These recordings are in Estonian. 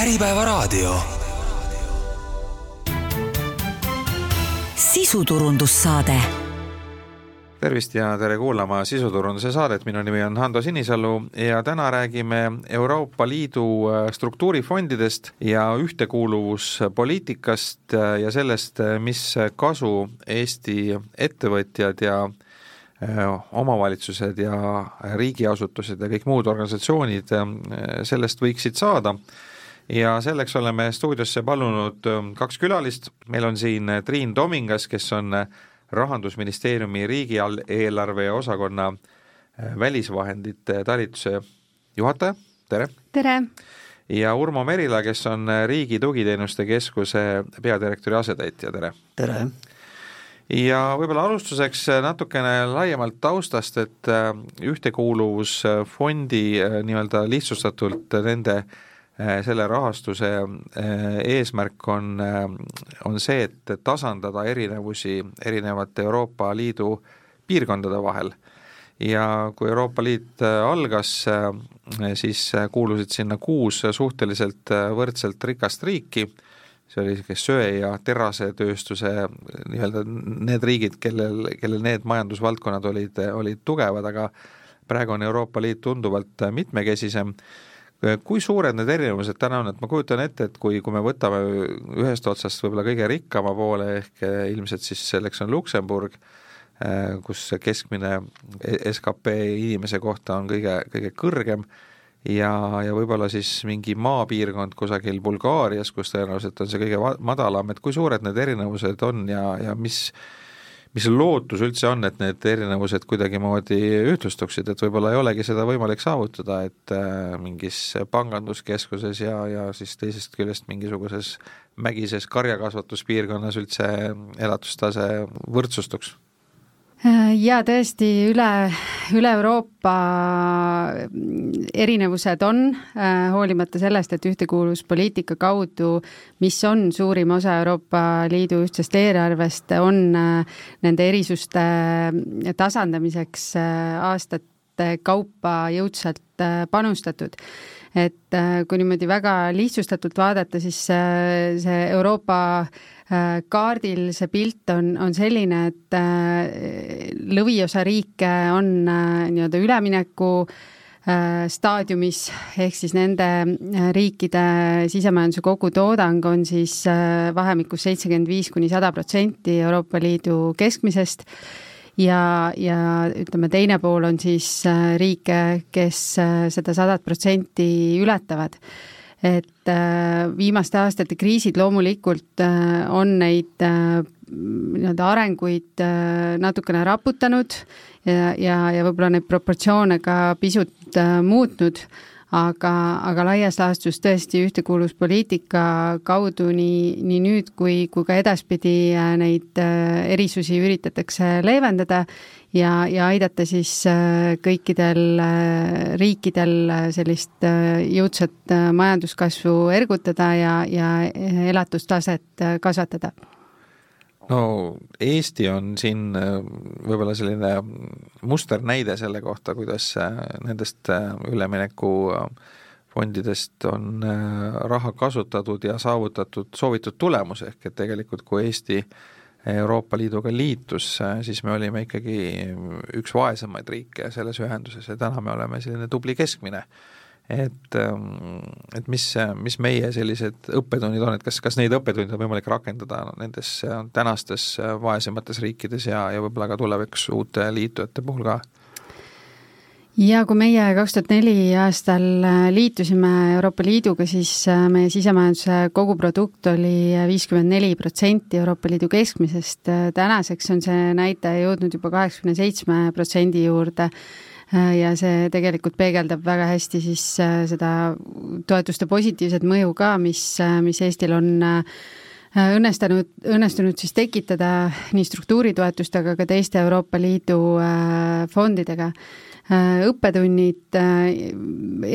Äripäevaraadio. sisuturundussaade. Tervist ja tere kuulama sisuturunduse saadet, minu nimi on Hando Sinisalu ja täna räägime Euroopa Liidu äh, struktuurifondidest ja ühtekuuluvuspoliitikast äh, ja sellest, mis kasu Eesti ettevõtjad ja äh, omavalitsused ja riigiasutused ja kõik muud organisatsioonid sellest võiksid saada ja selleks oleme stuudiosse palunud kaks külalist, meil on siin Triin Tomingas, kes on rahandusministeeriumi riigieelarve osakonna äh, välisvahendite talituse juhataja, tere! tere! ja Urmo Merila, kes on äh, Riigi Tugiteenuste Keskuse peadirektori asetäitja, tere! tere! ja võib-olla alustuseks äh, natukene laiemalt taustast, et Ühtekuuluvusfondi nii-öelda lihtsustatult nende äh, Äh, selle rahastuse äh, eesmärk on, äh, on see, et tasandada erinevusi erinevate Euroopa Liidu piirkondade vahel. ja kui Euroopa Liit algas, siis kuulusid sinna kuus suhteliselt võrdselt rikast riiki, see oli niisugune söe- ja terasetööstuse nii-öelda need riigid, kellel, kellel need majandusvaldkonnad olid, olid tugevad, aga praegu on Euroopa Liit tunduvalt mitmekesisem kui suured need erinevused täna on, et ma kujutan ette, et kui, kui me võtame ühest otsast võib-olla kõige rikkama poole, ehk äh, ilmselt siis selleks on Luksemburg, äh, kus keskmine skp inimese kohta on kõige, kõige kõrgem, ja, ja võib-olla siis mingi maapiirkond kusagil Bulgaarias, kus tõenäoliselt on see kõige madalam, et kui suured need erinevused on ja, ja mis mis lootus üldse on, et need erinevused kuidagimoodi ühtlustuksid, et võib-olla ei olegi seda võimalik saavutada, et äh, mingis panganduskeskuses ja, ja siis teisest küljest mingisuguses mägises karjakasvatuspiirkonnas üldse elatustase võrdsustuks jaa, tõesti, üle, üle Euroopa erinevused on, äh, hoolimata sellest, et ühtekuuluvuspoliitika kaudu, mis on suurim osa Euroopa Liidu ühtsest eelarvest, on äh, nende erisuste tasandamiseks äh, aastate kaupa jõudsalt panustatud. Et kui niimoodi väga lihtsustatult vaadata, siis see Euroopa kaardil see pilt on, on selline, et äh, lõviosa riike on äh, nii-öelda ülemineku staadiumis, ehk siis nende riikide sisemajanduse kogutoodang on siis vahemikus seitsekümmend viis kuni sada protsenti Euroopa Liidu keskmisest. Ja, ja ütleme, teine pool on siis riike, kes seda sadat protsenti ületavad et äh, viimaste aastate kriisid loomulikult äh, on neid äh, nii-öelda arenguid natukene raputanud ja, ja, ja võib-olla neid proportsioone ka pisut muutnud, aga, aga laias laastus tõesti ühtekuuluvuspoliitika kaudu nii, nii nüüd kui, kui ka edaspidi neid erisusi üritatakse leevendada ja, ja aidata siis äh, kõikidel äh, riikidel äh, sellist jõudsat majanduskasvu ergutada ja, ja elatustaset kasvatada no Eesti on siin võib-olla selline musternäide selle kohta, kuidas nendest üleminekufondidest on raha kasutatud ja saavutatud soovitud tulemus, ehk et tegelikult kui Eesti äh, Euroopa Liiduga liitus, siis me olime ikkagi üks vaesemaid riike selles ühenduses ja täna me oleme selline tubli keskmine. Et, et mis, mis meie sellised õppetunnid on, et kas, kas neid õppetunde on võimalik rakendada nendes tänastes vaesemates riikides ja, ja võib-olla ka tulevikus uute liitujate puhul ka? ja kui meie kaks tuhat neli aastal äh, liitusime Euroopa Liiduga, siis äh, meie sisemajanduse koguprodukt oli viiskümmend neli protsenti Euroopa Liidu keskmisest, äh, tänaseks on see näitaja jõudnud juba kaheksakümne seitsme protsendi juurde ja see tegelikult peegeldab väga hästi siis seda toetuste positiivset mõju ka, mis, mis Eestil on õnnestunud, õnnestunud siis tekitada nii struktuuritoetustega, aga ka teiste Euroopa Liidu fondidega. Äh, õppetunnid äh,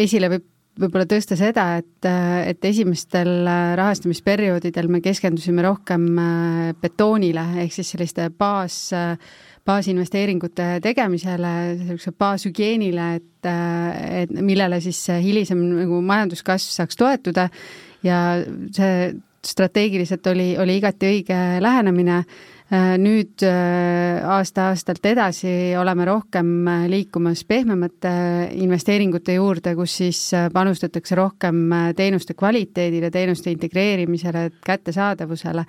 esile võib võib-olla tõsta seda, et, äh, et esimestel rahastamisperioodidel me keskendusime rohkem betoonile ehk siis selliste baas, baasinvesteeringute tegemisele, niisuguse baashügieenile, et, et millele siis hilisem nagu majanduskasv saaks toetuda. Ja see strateegiliselt oli, oli igati õige lähenemine. Äh, nüüd äh, aasta-aastalt edasi oleme rohkem äh, liikumas pehmemate investeeringute juurde, kus siis panustatakse rohkem teenuste kvaliteedile, teenuste integreerimisele, kättesaadavusele,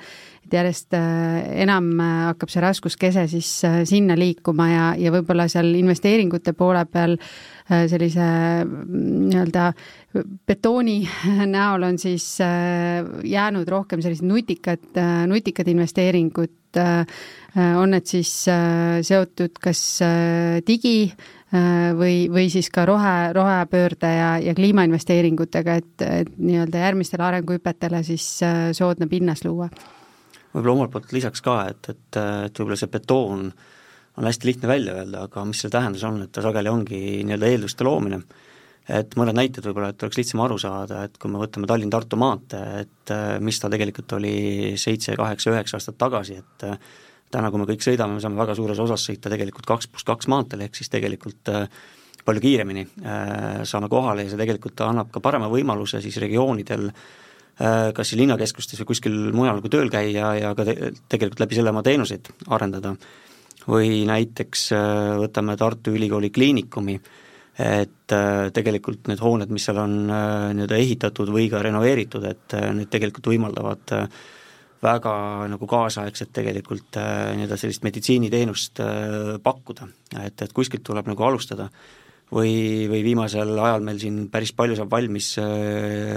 et järjest enam hakkab see raskuskese siis sinna liikuma ja, ja võib-olla seal investeeringute poole peal sellise mm, nii-öelda betooni näol on siis jäänud rohkem sellised nutikad, nutikad investeeringud, Äh, on need siis äh, seotud kas äh, digi või, või siis ka rohe, rohepöörde ja, ja kliimainvesteeringutega, et, et nii-öelda järgmistele arenguhüpetele siis soodne pinnas luua. võib-olla omalt poolt lisaks ka, et, et, et võib-olla see betoon on hästi lihtne välja öelda, aga mis selle tähendus on, et ta sageli ongi nii-öelda eelduste loomine et mõned näited võib-olla, et oleks lihtsam aru saada, et kui me võtame Tallinn-Tartu maantee, et äh, mis ta tegelikult oli seitse, kaheksa, üheksa aastat tagasi, et äh, täna, kui me kõik sõidame, me saame väga suures osas sõita tegelikult kaks pluss kaks maanteel, ehk siis tegelikult äh, palju kiiremini saame kohale ja see tegelikult annab ka parema võimaluse siis regioonidel kas siis linnakeskustes või kuskil mujal nagu tööl käia ja ka te tegelikult läbi selle oma teenuseid arendada. või näiteks võtame Tartu Ülikooli Kliinikumi, et äh, tegelikult need hooned, mis seal on äh, nii-öelda ehitatud või ka renoveeritud, et äh, need tegelikult võimaldavad väga nagu kaasaegset tegelikult nii-öelda sellist meditsiiniteenust pakkuda, et, et kuskilt tuleb nagu alustada. või, või viimasel ajal meil siin päris palju saab valmis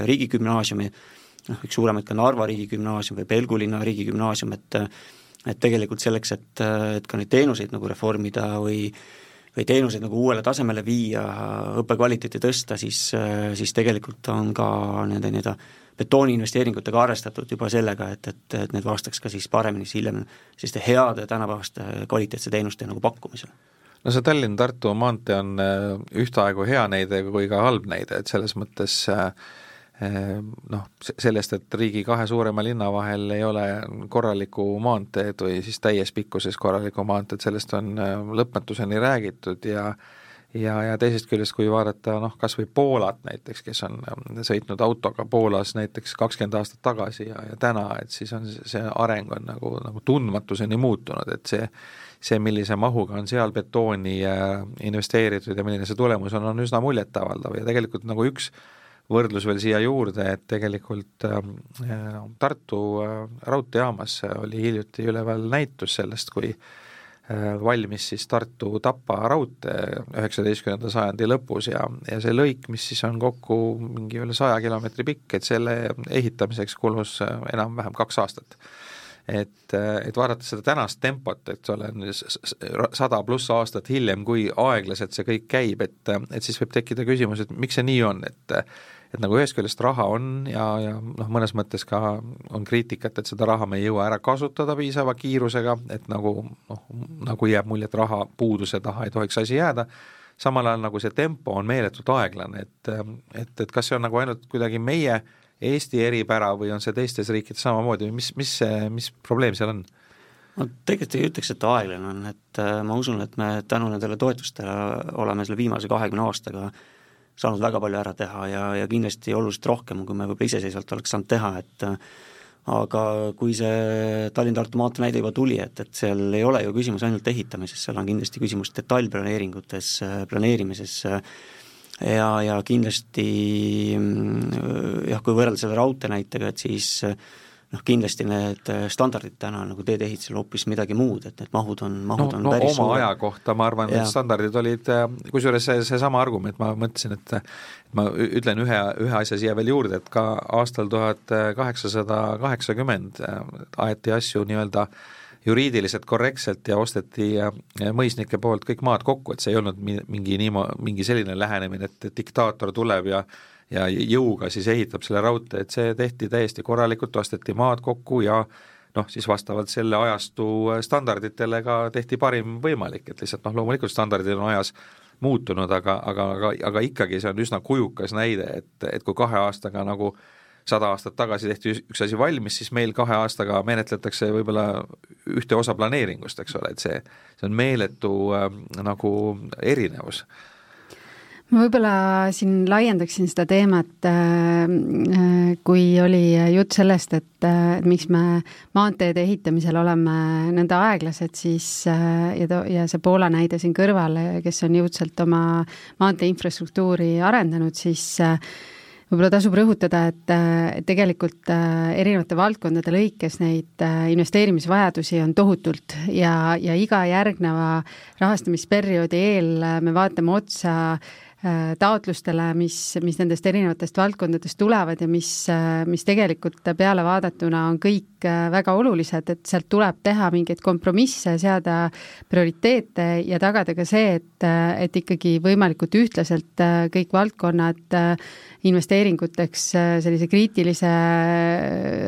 riigigümnaasiumi, noh, üks suuremaid ka Narva riigigümnaasium või Pelgulinna riigigümnaasium, et et tegelikult selleks, et, et ka neid teenuseid nagu reformida või või teenuseid nagu uuele tasemele viia, õppekvaliteeti tõsta, siis, siis tegelikult on ka nende nii-öelda betooniinvesteeringutega arvestatud juba sellega, et, et, et need vastaks ka siis paremini siis hiljem selliste heade tänapäevaste kvaliteetse teenuste nagu pakkumisele. No see Tallinn-Tartu maantee on äh, ühtaegu hea näide kui ka halb näide, et selles mõttes äh, noh, sellest, et riigi kahe suurema linna vahel ei ole korralikku maanteed või siis täies pikkuses korralikku maanteed, sellest on äh, lõpmatuseni räägitud ja ja, ja teisest küljest, kui vaadata noh, kas või Poolat näiteks, kes on ähm, sõitnud autoga Poolas näiteks kakskümmend aastat tagasi ja, ja täna, et siis on see areng on nagu, nagu tundmatuseni muutunud, et see see, millise mahuga on seal betooni äh, investeeritud ja milline see tulemus on, on üsna muljetavaldav ja tegelikult nagu üks äh, võrdlus veel siia juurde, et tegelikult ähm, äh, Tartu äh, raudteejaamas oli hiljuti üleval näitus sellest, kui äh, valmis siis Tartu-Tapa raudtee üheksateistkümnenda sajandi lõpus ja, ja see lõik, mis siis on kokku mingi üle saja kilomeetri pikk, et selle ehitamiseks kulus enam-vähem kaks aastat. Et, et vaadates seda tänast tempot, eks ole, sada pluss aastat hiljem, kui aeglaselt see kõik käib, et, et siis võib tekkida küsimus, et miks see nii on, et et nagu ühest küljest raha on ja, ja noh, mõnes mõttes ka on kriitikat, et seda raha me ei jõua ära kasutada piisava kiirusega, et nagu noh, nagu jääb mulje, et raha puuduse taha ei tohiks asi jääda, samal ajal nagu see tempo on meeletult aeglane, et et, et kas see on nagu ainult kuidagi meie Eesti eripära või on see teistes riikides samamoodi või mis, mis mis probleem seal on? ma tegelikult ei ütleks, et aeglane on, et äh, ma usun, et me tänu nendele toetustele oleme selle viimase kahekümne aastaga äh, saanud väga palju ära teha ja, ja kindlasti oluliselt rohkem, kui me võib-olla iseseisvalt oleks saanud teha, et aga kui see Tallinn-Tartu maantee näide juba tuli, et, et seal ei ole ju küsimus ainult ehitamises, seal on kindlasti küsimus detailplaneeringutes, planeerimises ja, ja kindlasti jah, kui võrrelda selle raudtee näitega, et siis noh, kindlasti need äh, standardid täna nagu teedeehitusel hoopis midagi muud, et need mahud on, mahud no, on no, päris oma suured. aja kohta ma arvan, et standardid olid, äh, kusjuures see, seesama argument, ma mõtlesin, et ma ütlen ühe, ühe asja siia veel juurde, et ka aastal tuhat kaheksasada kaheksakümmend äh, aeti asju nii-öelda juriidiliselt korrektselt ja osteti mõisnike poolt kõik maad kokku, et see ei olnud mingi niimo-, mingi selline lähenemine, et diktaator tuleb ja ja jõuga siis ehitab selle raudtee, et see tehti täiesti korralikult, osteti maad kokku ja noh, siis vastavalt selle ajastu standarditele ka tehti parim võimalik, et lihtsalt noh, loomulikult standardid on ajas muutunud, aga, aga, aga, aga ikkagi see on üsna kujukas näide, et, et kui kahe aastaga nagu sada aastat tagasi tehti üks asi valmis, siis meil kahe aastaga menetletakse võib-olla ühte osa planeeringust, eks ole, et see, see on meeletu äh, nagu erinevus ma võib-olla siin laiendaksin seda teemat, äh, äh, kui oli jutt sellest, et, et miks me maanteede ehitamisel oleme nõnda aeglased, siis ja to-, ja see Poola näide siin kõrval, kes on jõudsalt oma maantee infrastruktuuri arendanud, siis võib-olla tasub rõhutada, et, tegelikult erinevate valdkondade lõikes neid investeerimisvajadusi on tohutult ja, ja iga järgneva rahastamisperioodi eel me vaatame otsa Äh, taotlustele, mis, mis nendest erinevatest valdkondadest tulevad ja mis, äh, mis tegelikult peale vaadatuna on kõik äh, väga olulised, et sealt tuleb teha mingeid kompromisse, seada prioriteete ja tagada ka see, et, et ikkagi võimalikult ühtlaselt kõik valdkonnad investeeringuteks sellise kriitilise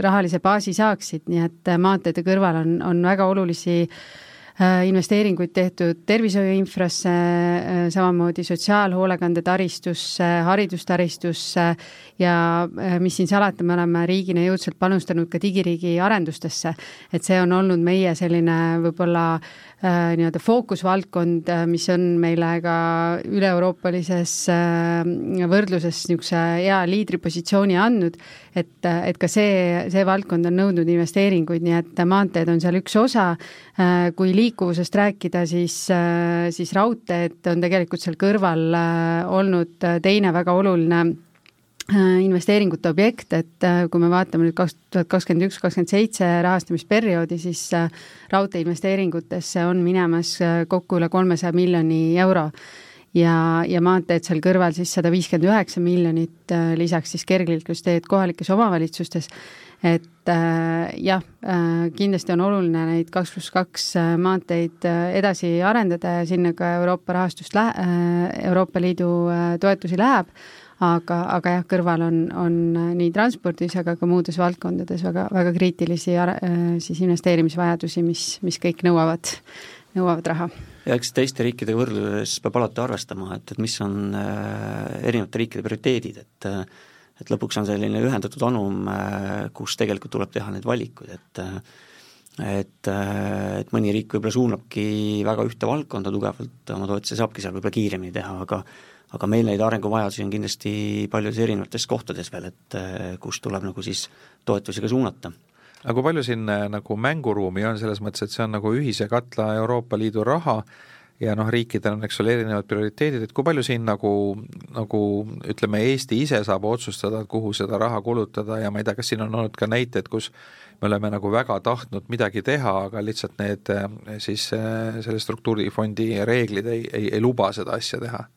rahalise baasi saaksid, nii et maanteede kõrval on, on väga olulisi äh, Äh, investeeringuid tehtud tervishoiuinfrasse, äh, samamoodi sotsiaalhoolekande taristusse, haridustaristusse ja äh, mis siin salata, me oleme riigina jõudsalt panustanud ka digiriigi arendustesse. et see on olnud meie selline võib-olla äh, Äh, nii-öelda fookusvaldkond, äh, mis on meile ka üle-euroopalises äh, võrdluses niisuguse hea liidripositsiooni andnud, et, et ka see, see valdkond on nõudnud investeeringuid, nii et maanteed on seal üks osa, kui liikuvusest rääkida, siis, siis raudteed on tegelikult seal kõrval olnud teine väga oluline Äh, investeeringute objekt, et äh, kui me vaatame nüüd kaks tuhat kakskümmend üks, kakskümmend seitse rahastamisperioodi, siis äh, raudteeinvesteeringutesse on minemas kokku üle kolmesaja miljoni euro. Ja, ja maanteed seal kõrval siis sada viiskümmend üheksa miljonit, lisaks siis kergliiklusteed kohalikes omavalitsustes, et äh, jah äh,, kindlasti on oluline neid kaks pluss kaks maanteid edasi arendada ja sinna ka Euroopa rahastust lä-, Euroopa Liidu toetusi läheb aga, aga jah, kõrval on, on nii transpordis, aga ka muudes valdkondades väga, väga kriitilisi äh, siis investeerimisvajadusi, mis, mis kõik nõuavad, nõuavad raha. ja eks teiste riikidega võrdluses peab alati arvestama, et, et mis on äh, erinevate riikide prioriteedid, et äh, et lõpuks on selline ühendatud anum, kus tegelikult tuleb teha need valikud, et et, et mõni riik võib-olla suunabki väga ühte valdkonda tugevalt oma toetuse, saabki seal võib-olla kiiremini teha, aga aga meil neid arenguvajadusi on kindlasti paljudes erinevates kohtades veel, et eh, kus tuleb nagu siis toetusi ka suunata. Aga kui palju siin eh, nagu mänguruumi on selles mõttes, et see on nagu ühise katla Euroopa Liidu raha ja noh, riikidel on, eks ole, erinevad prioriteedid, et kui palju siin nagu, nagu ütleme, Eesti ise saab otsustada, kuhu seda raha kulutada ja ma ei tea, kas siin on olnud ka näiteid, kus me oleme nagu väga tahtnud midagi teha, aga lihtsalt need eh, siis selle struktuurifondi reeglid ei, ei, ei luba seda asja teha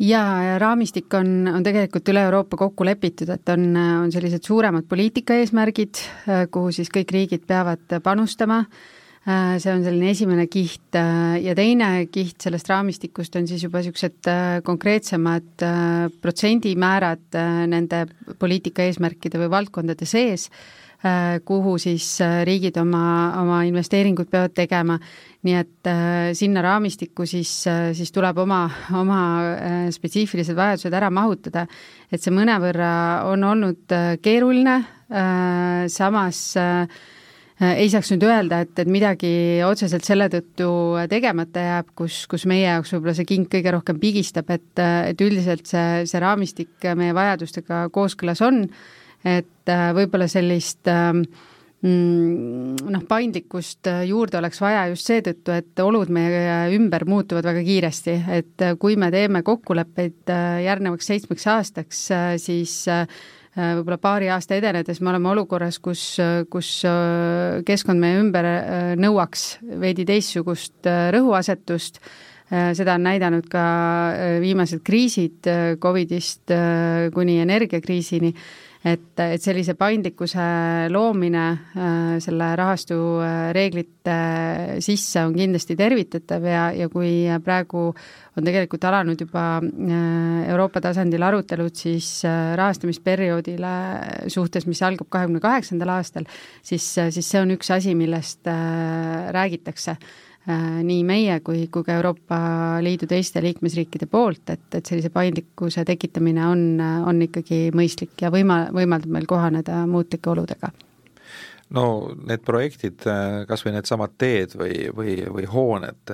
jaa, raamistik on, on tegelikult üle Euroopa kokku lepitud, et on, on sellised suuremad poliitika eesmärgid, kuhu siis kõik riigid peavad panustama, see on selline esimene kiht. Ja teine kiht sellest raamistikust on siis juba niisugused konkreetsemad protsendimäärad nende poliitika eesmärkide või valdkondade sees kuhu siis äh, riigid oma, oma investeeringud peavad tegema. nii et äh, sinna raamistikku siis, siis tuleb oma, oma spetsiifilised vajadused ära mahutada. et see mõnevõrra on olnud keeruline, samas ei saaks nüüd öelda, et, et midagi otseselt selle tõttu tegemata jääb, kus, kus meie jaoks võib-olla see king kõige rohkem pigistab, et, et üldiselt see, see raamistik meie vajadustega kooskõlas on et äh, võib-olla sellist ähm, mm, noh, paindlikkust äh, juurde oleks vaja just seetõttu, et olud meie ümber muutuvad väga kiiresti, et äh, kui me teeme kokkuleppeid järgnevaks seitsmeks aastaks, siis võib-olla paari aasta edenedes me oleme olukorras, kus, kus keskkond meie ümber nõuaks veidi teistsugust rõhuasetust, seda on näidanud ka viimased kriisid Covidist kuni energiakriisini et, et sellise paindlikkuse loomine äh, selle rahastu äh, reeglite sisse on kindlasti tervitatav ja, ja kui praegu on tegelikult alanud juba äh, Euroopa tasandil arutelud siis rahastamisperioodile suhtes, mis algab kahekümne kaheksandal aastal, siis, siis see on üks asi, millest räägitakse. Äh, nii meie kui, kui ka Euroopa Liidu teiste liikmesriikide poolt, et, et sellise paindlikkuse tekitamine on, on ikkagi mõistlik ja võima-, võimaldab meil kohaneda muutlike oludega. No need projektid, kas või needsamad teed või, või, või hooned,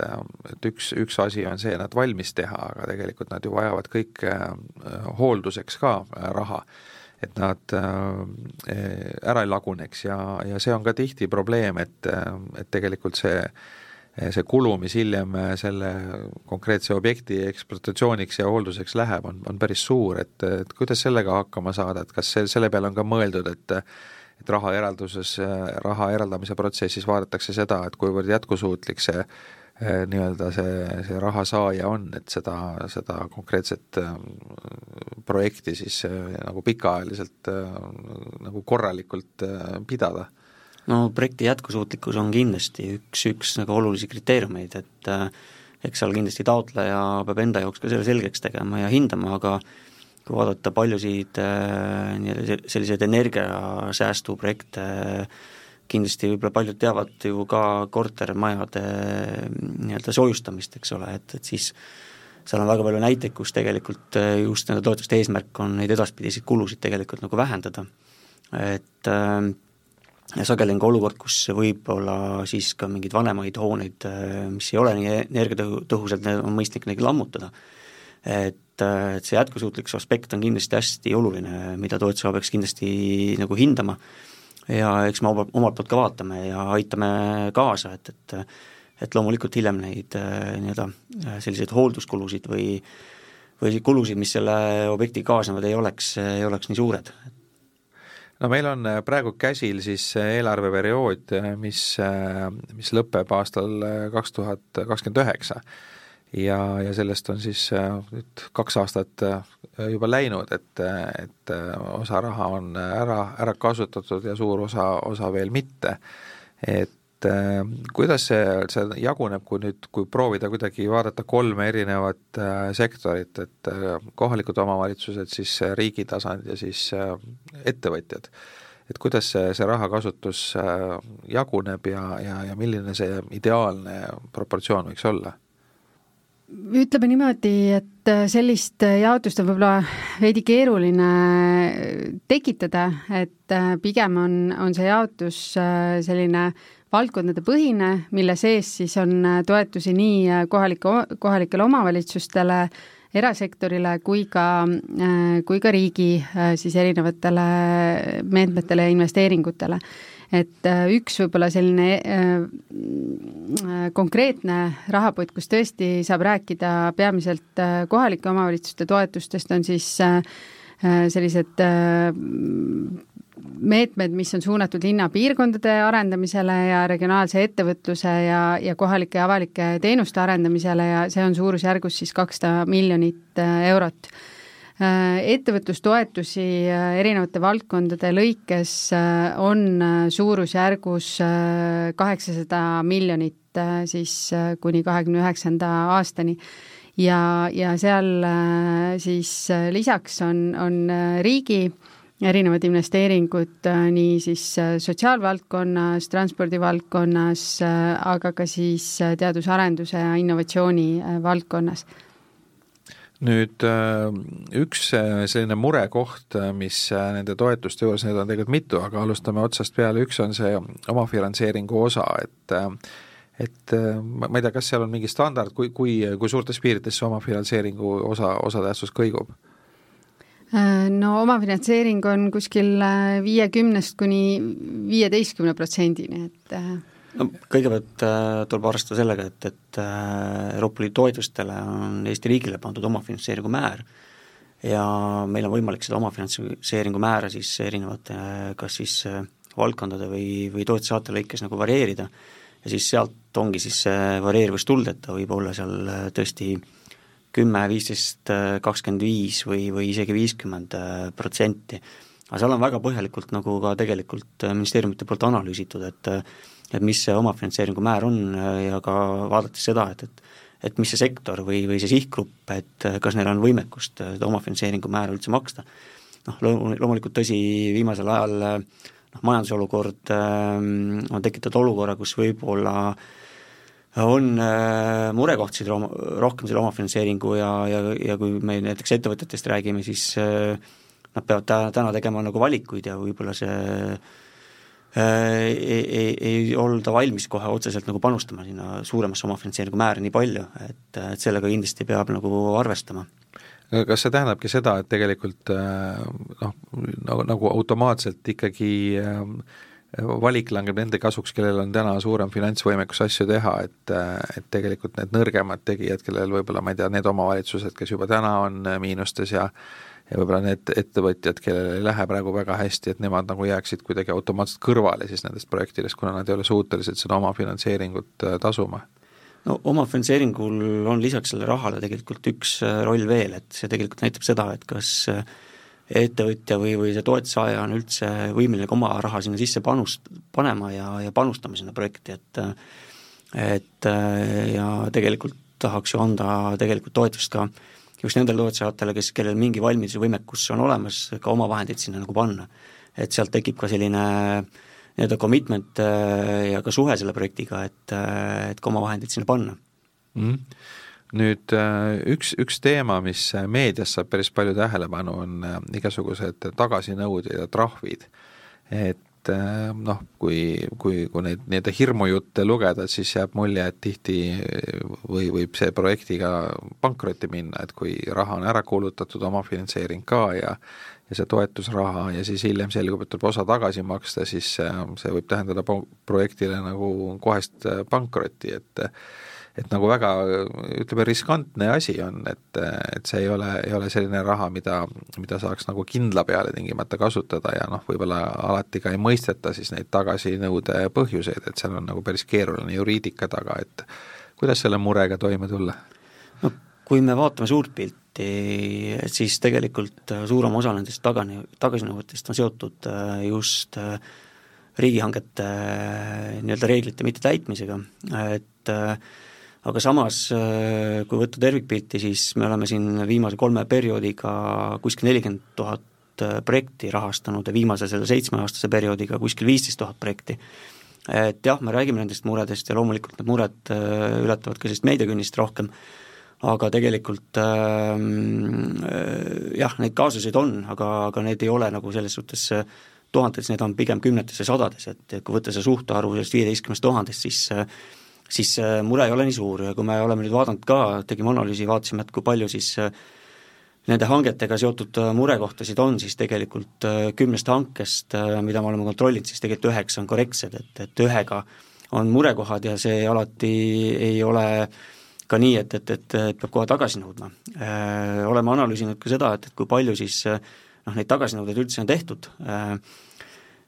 et üks, üks asi on see, nad valmis teha, aga tegelikult nad ju vajavad kõik hoolduseks ka raha. Et nad ära ei laguneks ja, ja see on ka tihti probleem, et, et tegelikult see see kulu, mis hiljem selle konkreetse objekti ekspluatatsiooniks ja hoolduseks läheb, on, on päris suur, et, et kuidas sellega hakkama saada, et kas see, selle peale on ka mõeldud, et et raha eralduses, raha eraldamise protsessis vaadatakse seda, et kuivõrd jätkusuutlik see nii-öelda see, see raha saaja on, et seda, seda konkreetset projekti siis nagu pikaajaliselt nagu korralikult pidada no projekti jätkusuutlikkus on kindlasti üks, üks nagu olulisi kriteeriumeid, et äh, eks seal kindlasti taotleja peab enda jaoks ka selle selgeks tegema ja hindama, aga kui vaadata paljusid äh, nii-öelda selliseid energiasäästuprojekte äh,, kindlasti võib-olla paljud teavad ju ka kortermajade nii-öelda soojustamist, eks ole, et, et siis seal on väga palju näiteid, kus tegelikult äh, just nende toetuste eesmärk on neid edaspidiseid kulusid tegelikult nagu vähendada. et äh, ja sageli on ka olukord, kus võib-olla siis ka mingeid vanemaid hooneid, mis ei ole nii energiatõhusad, on mõistlik neid lammutada. et, et see jätkusuutlikkuse aspekt on kindlasti hästi oluline, mida toetuse peaks kindlasti nagu hindama ja eks me omalt poolt ka vaatame ja aitame kaasa, et, et et loomulikult hiljem neid nii-öelda selliseid hoolduskulusid või või kulusid, mis selle objektiga kaasnevad, ei oleks, ei oleks nii suured, et no meil on äh, praegu käsil siis eelarveperiood, äh, mis, äh, mis lõpeb aastal kaks tuhat kakskümmend üheksa. ja, ja sellest on siis nüüd kaks aastat juba läinud, et, et osa raha on ära, ära kasutatud ja suur osa, osa veel mitte. et et äh, kuidas see, see jaguneb, kui nüüd, kui proovida kuidagi vaadata kolme erinevat äh, sektorit, et äh, kohalikud omavalitsused, siis riigi tasand ja siis ettevõtjad, et kuidas see, see rahakasutus jaguneb ja, ja, ja milline see ideaalne proportsioon võiks olla? Ütleme niimoodi, et sellist jaotust on võib-olla veidi keeruline tekitada, et pigem on, on see jaotus selline äh, valdkondadepõhine, mille sees siis on äh, toetusi nii äh, kohalike, kohalikele omavalitsustele, erasektorile kui ka, äh, kui ka riigi siis erinevatele meetmetele ja investeeringutele. Et üks võib-olla selline konkreetne rahapott, kus tõesti saab rääkida peamiselt kohalike omavalitsuste toetustest, on siis sellised meetmed, mis on suunatud linnapiirkondade arendamisele ja regionaalse ettevõtluse ja, ja kohalike avalike teenuste arendamisele ja see on suurusjärgus siis kakssada miljonit äh, eurot. Äh, ettevõtlustoetusi äh, erinevate valdkondade lõikes on suurusjärgus kaheksasada miljonit siis kuni kahekümne üheksanda aastani. Ja, ja seal siis lisaks on, on riigi äh, erinevad investeeringud äh, nii siis äh, sotsiaalvaldkonnas, transpordivaldkonnas, äh, aga ka siis teadus-arenduse ja innovatsiooni valdkonnas nüüd üks selline murekoht, mis nende toetuste juures, neid on tegelikult mitu, aga alustame otsast peale, üks on see omafinantseeringu osa, et et ma ei tea, kas seal on mingi standard, kui, kui, kui suurtes piirides see omafinantseeringu osa, osatähtsus kõigub? Äh, no omafinantseering on kuskil äh, viiekümnest kuni viieteistkümne protsendini, et äh, no kõigepealt äh, tuleb arvestada sellega, et, et äh, Euroopa Liidu toetustele on Eesti riigile pandud omafinantseeringu määr ja meil on võimalik seda omafinantseeringu määra siis erinevate kas siis valdkondade või, või toetussaate lõikes nagu varieerida ja siis sealt ongi siis see varieeruvus tulnud, et ta võib olla seal tõesti äh, kümme, viisteist, kakskümmend viis või, või isegi viiskümmend äh, protsenti. aga seal on väga põhjalikult nagu ka tegelikult äh, ministeeriumite poolt analüüsitud, et äh, et mis see omafinantseeringu määr on ja ka vaadates seda, et, et et mis see sektor või, või see sihtgrupp, et kas neil on võimekust seda omafinantseeringu määra üldse maksta. noh, loomulikult tõsi, viimasel ajal noh, majandusolukord äh, on tekitatud olukorra, kus võib-olla äh, on äh, murekohtasid oma, rohkem selle omafinantseeringu ja, ja, ja kui me näiteks ettevõtetest räägime, siis äh, nad peavad tä-, täna tegema nagu valikuid ja võib-olla see ei, ei, ei olda valmis kohe otseselt nagu panustama sinna suuremasse omafinantseeringu määra nii palju, et, et sellega kindlasti peab nagu arvestama. Kas see tähendabki seda, et tegelikult noh, nagu, nagu automaatselt ikkagi valik langeb nende kasuks, kellel on täna suurem finantsvõimekus asju teha, et et tegelikult need nõrgemad tegijad, kellel võib-olla, ma ei tea, need omavalitsused, kes juba täna on miinustes ja ja võib-olla need ettevõtjad, kellel ei lähe praegu väga hästi, et nemad nagu jääksid kuidagi automaatselt kõrvale siis nendest projektidest, kuna nad ei ole suutelised seda omafinantseeringut äh, tasuma. No omafinantseeringul on lisaks sellele rahale tegelikult üks äh, roll veel, et see tegelikult näitab seda, et kas äh, ettevõtja või, või see toetussaaja on üldse võimeline ka oma raha sinna sisse panust, panema ja, ja panustama sinna projekti, et et ja tegelikult tahaks ju anda tegelikult toetust ka just nendele toetussaajatele, kes, kellel mingi valmidus ja võimekus on olemas, ka oma vahendeid sinna nagu panna. et sealt tekib ka selline nii-öelda commitment äh, ja ka suhe selle projektiga, et, äh, et ka oma vahendeid sinna panna mm. -hmm nüüd äh, üks, üks teema, mis meedias saab päris palju tähelepanu, on äh, igasugused tagasinõuded ja trahvid. et noh, kui, kui, kui neid nii-öelda hirmujutte lugeda, siis jääb mulje, et tihti või võib see projektiga pankrotti minna, et kui raha on ära kulutatud, omafinantseering ka ja ja see toetusraha ja siis hiljem selgub, et tuleb osa tagasi maksta, siis see võib tähendada projektile nagu kohest pankrotti, et et nagu väga ütleme, riskantne asi on, et, et see ei ole, ei ole selline raha, mida, mida saaks nagu kindla peale tingimata kasutada ja noh, võib-olla alati ka ei mõisteta siis neid tagasinõude põhjuseid, et seal on nagu päris keeruline juriidika taga, et kuidas selle murega toime tulla? no kui me vaatame suurt pilti, siis tegelikult suurem osa nendest tagani, tagasinõuetest on seotud äh, just äh, riigihangete äh, nii-öelda reeglite mittetäitmisega, et äh, aga samas, äh, kui võtta tervikpilti, siis me oleme siin viimase kolme perioodiga kuskil nelikümmend tuhat äh, projekti rahastanud ja viimase selle seitsmeaastase perioodiga kuskil viisteist tuhat projekti. et jah, me räägime nendest muredest ja loomulikult need mured äh, ületavad ka sellist meediakünnist rohkem, aga tegelikult äh, jah, neid kaasuseid on, aga, aga need ei ole nagu selles suhtes tuhandetes, need on pigem kümnetes ja sadades, et kui võtta see suhtarvu sellest viieteistkümnest tuhandest, siis äh, siis see mure ei ole nii suur. Ja kui me oleme nüüd vaadanud ka, tegime analüüsi, vaatasime, et kui palju siis äh, nende hangetega seotud äh, murekohtasid on, siis tegelikult äh, kümnest hankest, mida me oleme kontrollinud, siis tegelikult üheksa on korrektsed, et, et ühega on murekohad ja see alati ei ole ka nii, et, et, et, et peab kohe tagasi nõudma. Oleme analüüsinud ka seda, et, et kui palju siis noh, neid tagasinõudeid üldse on tehtud,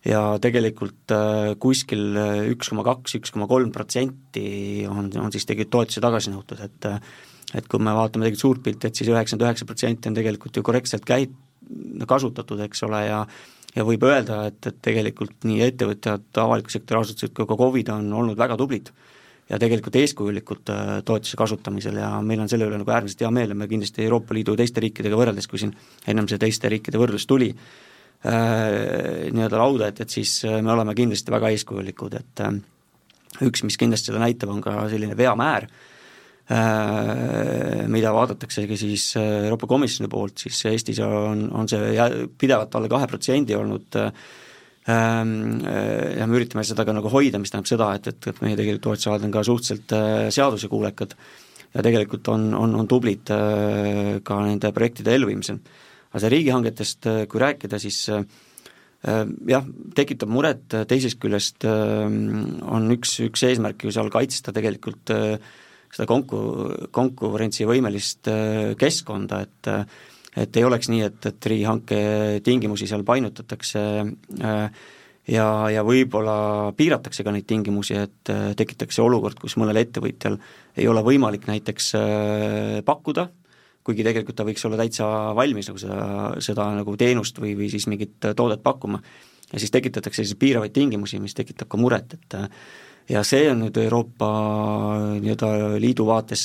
ja tegelikult äh, kuskil äh, üks koma kaks, üks koma kolm protsenti on, on siis tegelikult toetusi tagasi nõutud, et äh, et kui me vaatame tegelikult suurt pilti, et siis üheksakümmend üheksa protsenti on tegelikult ju korrektselt käit-, kasutatud, eks ole, ja ja võib öelda, et, et tegelikult nii ettevõtjad, avaliku sektori asutused kui ka KOV-id on olnud väga tublid ja tegelikult eeskujulikud toetuse kasutamisel ja meil on selle üle nagu äärmiselt hea meel ja me kindlasti Euroopa Liidu teiste riikidega võrreldes, kui siin ennem see teiste riikide võrdlus tuli, nii-öelda lauda, et, et siis äh, me oleme kindlasti väga eeskujulikud, et äh, üks, mis kindlasti seda näitab, on ka selline veamäär, mida vaadataksegi siis Euroopa Komisjoni poolt, siis Eestis on, on see pidevalt alla kahe protsendi olnud ähm, ja me üritame seda ka nagu hoida, mis tähendab seda, et, et, et meie tegelikult toetussaajad on ka suhteliselt seadusekuulekad ja tegelikult on, on, on tublid ka nende projektide elluviimisel aga see riigihangetest, äh, kui rääkida, siis äh, äh, jah, tekitab muret, teisest küljest on üks, üks eesmärk ju seal kaitsta tegelikult seda konku-, konkurentsivõimelist keskkonda, et et ei oleks nii, et, et riigihanke tingimusi seal painutatakse ja, ja võib-olla piiratakse ka neid tingimusi, et tekitakse olukord, kus mõnel ettevõtjal ei ole võimalik näiteks pakkuda kuigi tegelikult ta võiks olla täitsa valmis nagu seda, seda nagu teenust või, või siis mingit toodet pakkuma. ja siis tekitatakse siis piiravaid tingimusi, mis tekitab ka muret, et ja see on nüüd Euroopa nii-öelda liidu vaates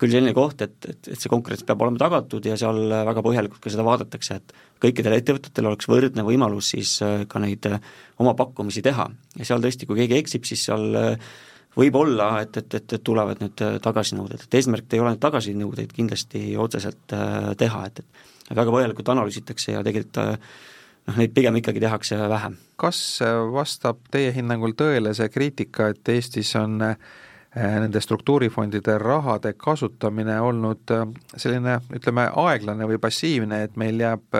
küll selline koht, et, et, et see konkurents peab olema tagatud ja seal väga põhjalikult ka seda vaadatakse, et kõikidel ettevõtetel oleks võrdne võimalus siis ka neid oma pakkumisi teha. ja seal tõesti, kui keegi eksib, siis seal võib-olla, et, et, et, et tulevad need äh, tagasinõuded, et eesmärk ei ole tagasinõudeid kindlasti otseselt äh, teha, et, et väga põhjalikult analüüsitakse ja tegelikult äh, noh, neid pigem ikkagi tehakse vähem. kas vastab teie hinnangul tõele see kriitika, et Eestis on nende struktuurifondide rahade kasutamine olnud selline, ütleme, aeglane või passiivne, et meil jääb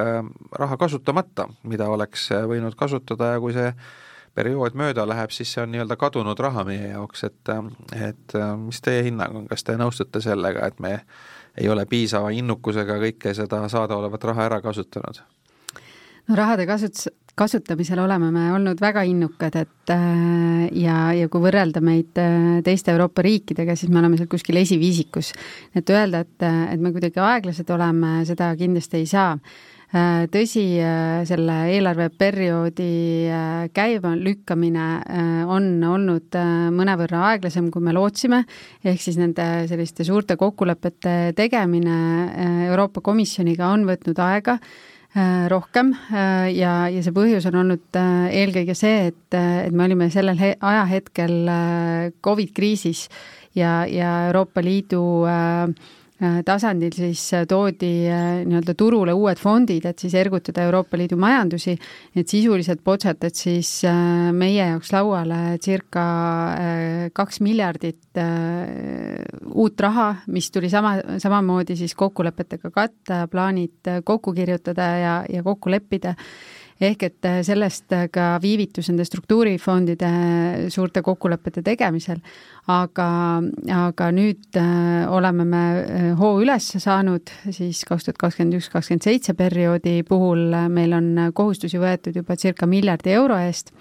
raha kasutamata, mida oleks võinud kasutada ja kui see periood mööda läheb, siis see on nii-öelda kadunud raha meie jaoks, et et mis teie hinnang on, kas te nõustute sellega, et me ei ole piisava innukusega kõike seda saadaolevat raha ära kasutanud? no rahade kasutus, kasutamisel oleme me olnud väga innukad, et äh, ja, ja kui võrrelda meid äh, teiste Euroopa riikidega, siis me oleme seal kuskil esiviisikus. et öelda, et, et me kuidagi aeglased oleme, seda kindlasti ei saa tõsi, selle eelarveperioodi käima lükkamine on olnud mõnevõrra aeglasem, kui me lootsime, ehk siis nende selliste suurte kokkulepete tegemine Euroopa Komisjoniga on võtnud aega Äh, rohkem äh, ja, ja see põhjus on olnud äh, eelkõige see, et, et me olime sellel ajahetkel Covid kriisis ja, ja Euroopa Liidu äh, Äh, tasandil siis äh, toodi äh, nii-öelda turule uued fondid, et siis ergutada Euroopa Liidu majandusi, et sisuliselt potsatas siis meie jaoks lauale circa kaks miljardit uut raha, mis tuli sama, samamoodi siis kokkulepetega katta, plaanid kokku kirjutada ja, ja kokku leppida ehk et äh, sellest äh, ka viivitus nende struktuurifondide äh, suurte kokkulepete tegemisel, aga, aga nüüd oleme me hoo üles saanud siis kaks tuhat kakskümmend üks, kakskümmend seitse perioodi puhul meil on kohustusi võetud juba circa miljardi euro eest,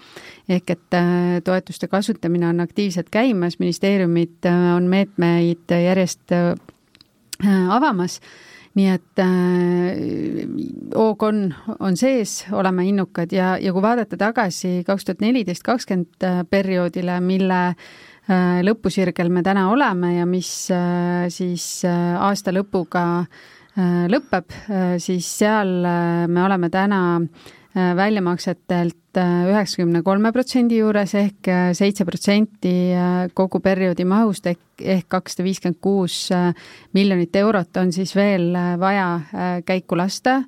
ehk et toetuste kasutamine on aktiivselt käimas, ministeeriumid on meetmeid järjest avamas nii et äh, hoog on, on sees, oleme innukad. Ja, ja kui vaadata tagasi kaks tuhat neliteist, kakskümmend äh, perioodile, mille äh, lõpusirgel me täna oleme ja mis äh, siis äh, aasta lõpuga äh, lõpeb, äh, siis seal äh, me oleme täna äh, väljamaksetelt Äh, üheksakümne kolme protsendi juures ehk äh, seitse protsenti äh, kogu perioodi mahust ehk, ehk kakssada viiskümmend kuus miljonit eurot on siis veel vaja käiku lasta.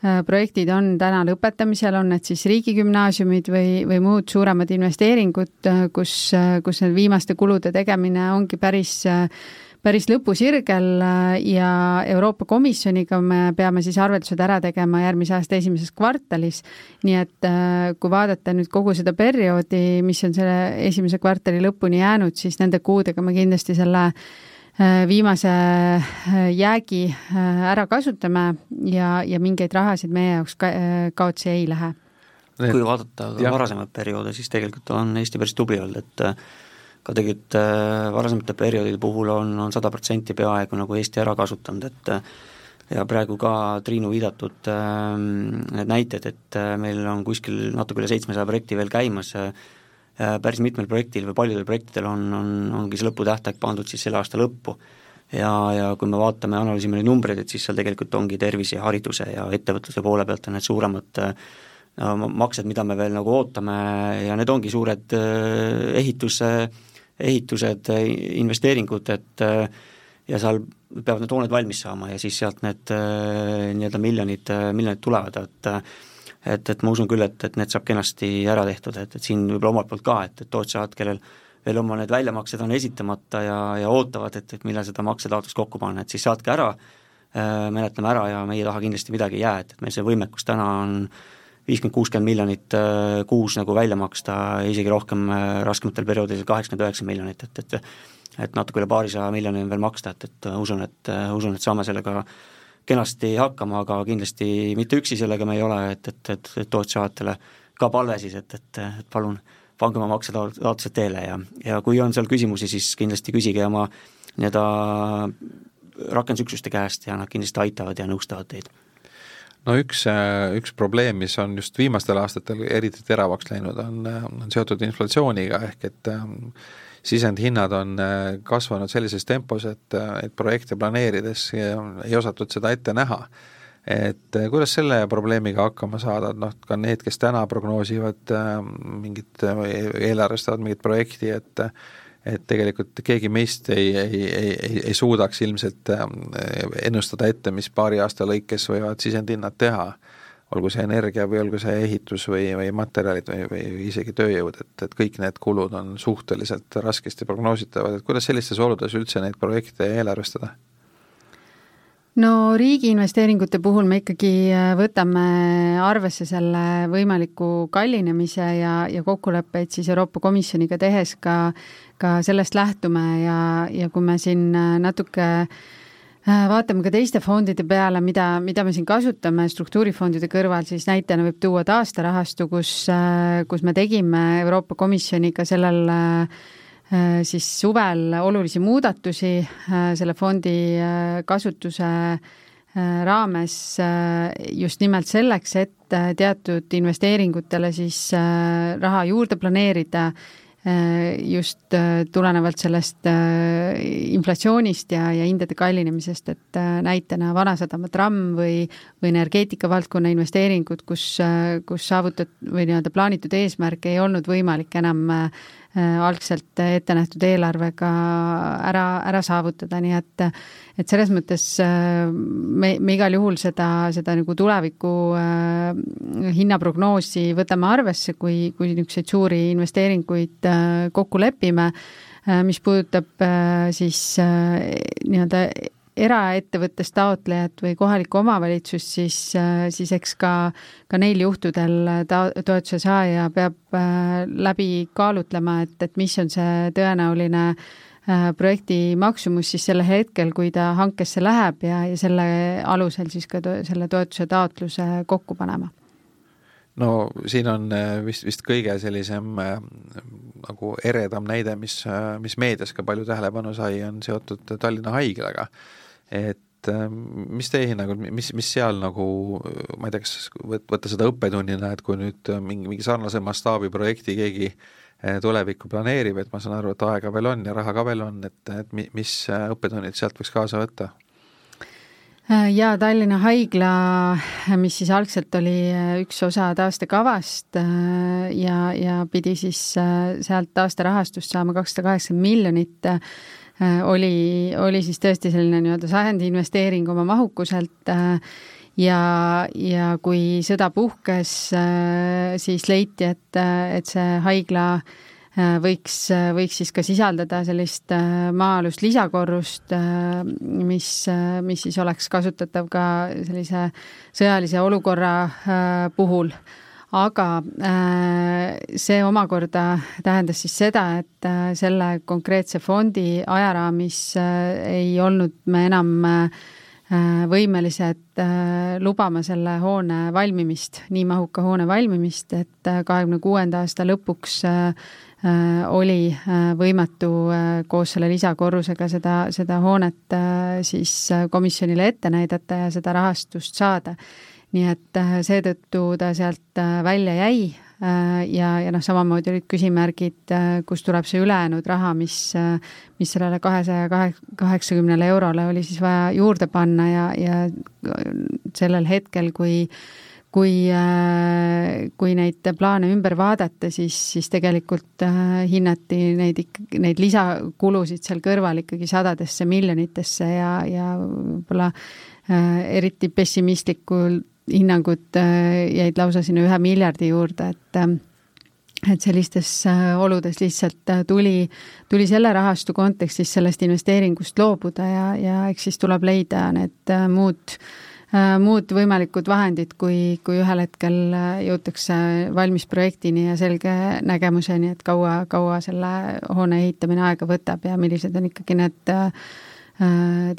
projektid on täna lõpetamisel, on need siis riigigümnaasiumid või, või muud suuremad investeeringud, kus, kus need viimaste kulude tegemine ongi päris päris lõpusirgel äh, ja Euroopa Komisjoniga me peame siis arveldused ära tegema järgmise aasta esimeses kvartalis. nii et äh, kui vaadata nüüd kogu seda perioodi, mis on selle esimese kvartali lõpuni jäänud, siis nende kuudega me kindlasti selle äh, viimase jäägi ära kasutame ja, ja mingeid rahasid meie jaoks ka, kaotsi ei lähe. kui vaadata ka varasemaid perioode, siis tegelikult on Eesti päris tubli olnud, et ka tegelikult äh, varasemate perioodide puhul on, on sada protsenti peaaegu nagu Eesti ära kasutanud, et äh, ja praegu ka Triinu viidatud äh, need näited, et meil on kuskil natuke üle seitsmesaja projekti veel käimas, päris mitmel projektil või paljudel projektidel on, on, ongi see lõputähtaeg pandud siis selle aasta lõppu. ja, ja kui me vaatame, analüüsime neid numbreid, et siis seal tegelikult ongi tervise ja hariduse ja ettevõtluse poole pealt on need suuremad maksed, mida me veel nagu ootame ja need ongi suured ehituse äh, ehitused, investeeringud, et ja seal peavad need hooned valmis saama ja siis sealt need nii-öelda miljonid, miljonid tulevad, et et, et ma usun küll, et, et need saab kenasti ära tehtud, et, et siin võib-olla omalt poolt ka, et, et tootjad, kellel veel oma need väljamaksed on esitamata ja, ja ootavad, et, et millal seda maksetaotlust kokku panna, et siis saatke ära, menetleme ära ja meie taha kindlasti midagi ei jää, et, et meil see võimekus täna on äh, viiskümmend, kuuskümmend miljonit äh, kuus nagu välja maksta, isegi rohkem äh, raskematel perioodidel kaheksakümmend, üheksakümmend miljonit, et, et et natuke üle paarisaja miljoni on veel maksta, et, et usun, et, usun, et saame sellega kenasti hakkama, aga kindlasti mitte üksi sellega me ei ole, et, et, et, et tootjasaatele ka palve siis, et, et, et palun pange oma maksetaotlused teele ja, ja kui on seal küsimusi, siis kindlasti küsige oma nii-öelda rakendusüksuste käest ja nad kindlasti aitavad ja nõustavad teid no üks, äh, üks probleem, mis on just viimastel aastatel eriti teravaks läinud, on, äh, on seotud inflatsiooniga, ehk et ähm, sisendhinnad on äh, kasvanud sellises tempos, et, et projekte planeerides ei osatud seda ette näha. et kuidas selle probleemiga hakkama saada, et noh, ka need, kes täna prognoosivad mingit, eelarvestavad mingit projekti, et et tegelikult keegi meist ei, ei, ei, ei, ei suudaks ilmselt ähm, ennustada ette, mis paari aasta lõikes võivad sisendhinnad teha. olgu see energia või olgu see ehitus või, või materjalid või, või isegi tööjõud, et, et kõik need kulud on suhteliselt raskesti prognoositavad, et kuidas sellistes oludes üldse neid projekte eelarvestada? no riigi investeeringute puhul me ikkagi äh, võtame arvesse selle võimaliku kallinemise ja, ja kokkuleppeid siis Euroopa Komisjoniga tehes ka, ka sellest lähtume ja, ja kui me siin äh, natuke äh, vaatame ka teiste fondide peale, mida, mida me siin kasutame struktuurifondide kõrval, siis näitena võib tuua taasterahastu, kus, kus me tegime Euroopa Komisjoniga sellel äh, Äh, siis suvel olulisi muudatusi äh, selle fondi äh, kasutuse raames just nimelt selleks, et teatud investeeringutele siis raha juurde planeerida just tulenevalt sellest inflatsioonist ja, ja hindade kallinemisest, et näitena Vanasadama tramm või, või energeetika valdkonna investeeringud, kus, kus saavutat- või nii-öelda plaanitud eesmärke ei olnud võimalik enam Äh, algselt ette nähtud eelarvega ära, ära saavutada, nii et et selles mõttes äh, me, me igal juhul seda, seda nagu tuleviku äh, hinnaprognoosi võtame arvesse, kui, kui niisuguseid suuri investeeringuid äh, kokku lepime äh,, mis puudutab äh, siis äh, nii-öelda eraettevõttest taotlejat või kohalikku omavalitsust, siis, siis eks ka, ka neil juhtudel ta-, toetuse saaja peab äh, läbi kaalutlema, et, et mis on see tõenäoline äh, projekti maksumus siis sellel hetkel, kui ta hankesse läheb ja, ja selle alusel siis ka to selle toetuse taotluse kokku panema. No siin on äh, vist, vist kõige sellisem nagu eredam näide, mis, mis meedias ka palju tähelepanu sai, on seotud Tallinna Haiglaga et ähm, mis teie hinnangul, mis, mis seal nagu, ma ei tea, kas võtta seda õppetunnina, et kui nüüd äh, mingi, mingi sarnase mastaabi projekti keegi äh, tulevikku planeerib, et ma saan aru, et aega veel on ja raha ka veel on, et, et mis äh, õppetunnid sealt võiks kaasa võtta? ja Tallinna Haigla, mis siis algselt oli üks osa taastekavast ja, ja pidi siis sealt taasterahastust saama kakssada kaheksakümmend miljonit Äh, oli, oli siis tõesti selline nii-öelda sajandi investeering oma mahukuselt äh, ja, ja kui sõda puhkes, äh, siis leiti, et, et see haigla võiks, võiks siis ka sisaldada sellist maa-alust lisakorrust, mis, mis siis oleks kasutatav ka sellise sõjalise olukorra puhul aga äh, see omakorda tähendas siis seda, et äh, selle konkreetse fondi ajaraamis äh, ei olnud me enam võimelised lubama selle hoone valmimist, nii mahuka hoone valmimist, et kahekümne kuuenda aasta lõpuks oli võimatu koos selle lisakorrusega seda, seda hoonet siis komisjonile ette näidata ja seda rahastust saada nii et äh, seetõttu ta sealt äh, välja jäi äh, ja, ja noh, samamoodi olid küsimärgid, kust tuleb see ülejäänud raha, mis, mis sellele kahesaja kahe, kaheksakümnele eurole oli siis vaja juurde panna ja, ja sellel hetkel, kui kui, kui neid plaane ümber vaadata, siis, siis tegelikult hinnati neid ikka, neid lisakulusid seal kõrval ikkagi sadadesse miljonitesse ja, ja võib-olla eriti pessimistlikul hinnangud äh, jäid lausa sinna ühe miljardi juurde, et äh, et sellistes äh, oludes lihtsalt tuli, tuli selle rahastu kontekstis sellest investeeringust loobuda ja, ja eks siis tuleb leida need muud, muud võimalikud vahendid, kui, kui ühel hetkel jõutakse valmis projektini ja selge nägemuseni, et kaua, kaua selle hoone ehitamine aega võtab ja millised on ikkagi need äh,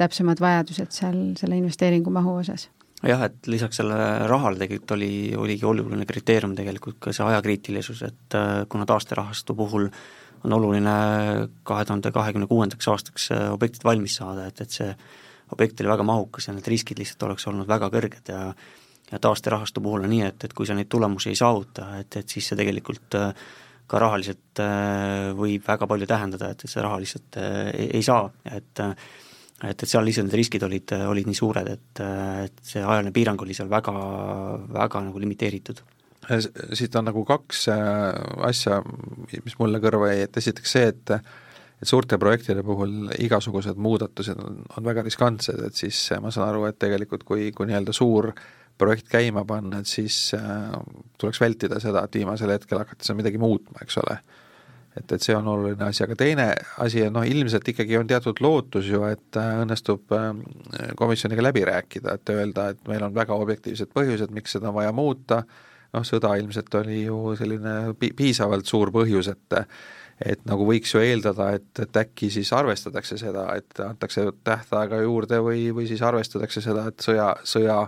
täpsemad vajadused seal selle investeeringu mahu osas jah, et lisaks sellele rahale tegelikult oli, oligi oluline kriteerium tegelikult ka see ajakriitilisus, et äh, kuna taasterahastu puhul on oluline kahe tuhande kahekümne kuuendaks aastaks äh, objektid valmis saada, et, et see objekt oli väga mahukas ja need riskid lihtsalt oleks olnud väga kõrged ja ja taasterahastu puhul on nii, et, et kui sa neid tulemusi ei saavuta, et, et siis see tegelikult äh, ka rahaliselt võib väga palju tähendada, et, et see raha lihtsalt ei, ei saa, et et, et seal lihtsalt need riskid olid, olid nii suured, et, et see ajaline piirang oli seal väga, väga nagu limiteeritud. siit on nagu kaks äh, asja, mis mulle kõrva jäi, et esiteks see, et et suurte projektide puhul igasugused muudatused on, on väga riskantsed, et siis ma saan aru, et tegelikult kui, kui nii-öelda suur projekt käima panna, et siis äh, tuleks vältida seda, et viimasel hetkel hakata seal midagi muutma, eks ole. Et, et see on oluline asi, aga teine asi, noh ilmselt ikkagi on teatud lootus ju, et äh, õnnestub äh, komisjoniga läbi rääkida, et öelda, et meil on väga objektiivsed põhjused, miks seda on vaja muuta, noh sõda ilmselt oli ju selline pi-, piisavalt suur põhjus, et et nagu võiks ju eeldada, et, et äkki siis arvestatakse seda, et antakse tähtaega juurde või, või siis arvestatakse seda, et sõja, sõja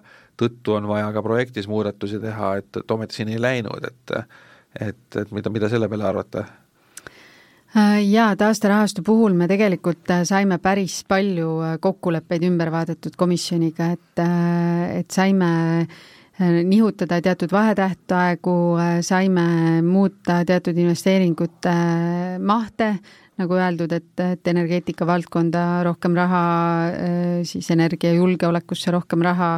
tõttu on vaja ka projektis muudatusi teha, et, et ometi siin ei läinud, et et, et mida, mida selle peale arvate? Äh, jaa, taasterahastu puhul me tegelikult äh, saime päris palju äh, kokkuleppeid ümber vaadatud komisjoniga, et, et saime nihutada teatud vahetähtaegu, saime muuta teatud investeeringute mahte, nagu öeldud, et, et energeetika valdkonda rohkem raha, siis energiajulgeolekusse rohkem raha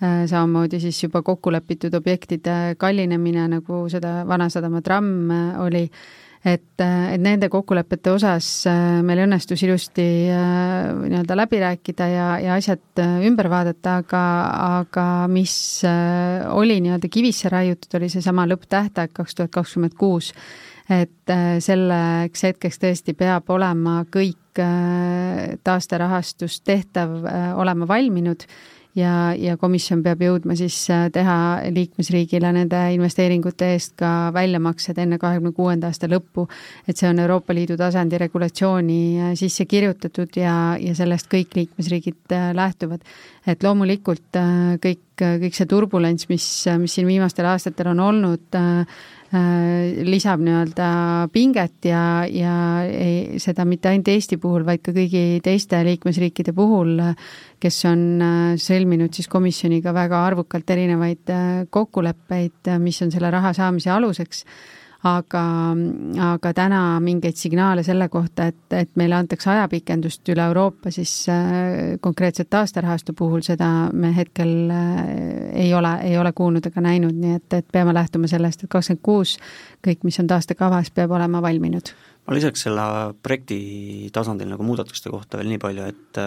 samamoodi siis juba kokku lepitud objektide kallinemine, nagu seda Vanasadama tramm oli, et, äh, et nende kokkulepete osas meil õnnestus ilusti nii-öelda läbi rääkida ja, ja asjad ümber vaadata, aga, aga mis oli nii-öelda kivisse raiutud, oli seesama lõpptähtaeg kaks tuhat kakskümmend kuus. Et selleks hetkeks tõesti peab olema kõik taasterahastus tehtav olema valminud ja, ja komisjon peab jõudma siis äh, teha liikmesriigile nende investeeringute eest ka väljamaksed enne kahekümne kuuenda aasta lõppu. et see on Euroopa Liidu tasandi regulatsiooni äh, sisse kirjutatud ja, ja sellest kõik liikmesriigid äh, lähtuvad. et loomulikult kõik, kõik see turbulents, mis, mis siin viimastel aastatel on olnud, lisab nii-öelda pinget ja, ja ei, seda mitte ainult Eesti puhul, vaid ka kõigi teiste liikmesriikide puhul kes on äh, sõlminud siis komisjoniga väga arvukalt erinevaid äh, kokkuleppeid, äh, mis on selle raha saamise aluseks aga, aga täna mingeid signaale selle kohta, et, et meile antakse ajapikendust üle Euroopa, siis konkreetselt taasterahastu puhul seda me hetkel ei ole, ei ole kuulnud ega näinud, nii et, et peame lähtuma sellest, et kakskümmend kuus kõik, mis on taastekavas, peab olema valminud. ma lisaks selle projekti tasandil nagu muudatuste kohta veel nii palju, et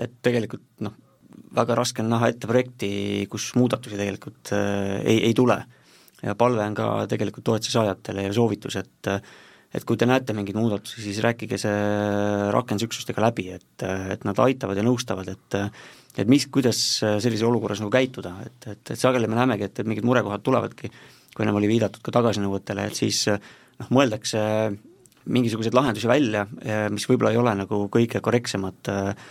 et tegelikult noh, väga raske on näha ette projekti, kus muudatusi tegelikult äh, ei, ei tule. Ja palve on ka tegelikult toetuse saajatele ja soovitus, et et kui te näete mingeid muudatusi, siis rääkige see rakendusüksustega läbi, et, et nad aitavad ja nõustavad, et et mis, kuidas sellises olukorras nagu käituda, et, et, et sageli me näemegi, et, et mingid murekohad tulevadki, kui ennem oli viidatud ka tagasinõuetele, et siis noh, mõeldakse mingisuguseid lahendusi välja, mis võib-olla ei ole nagu kõige korrektsemad äh,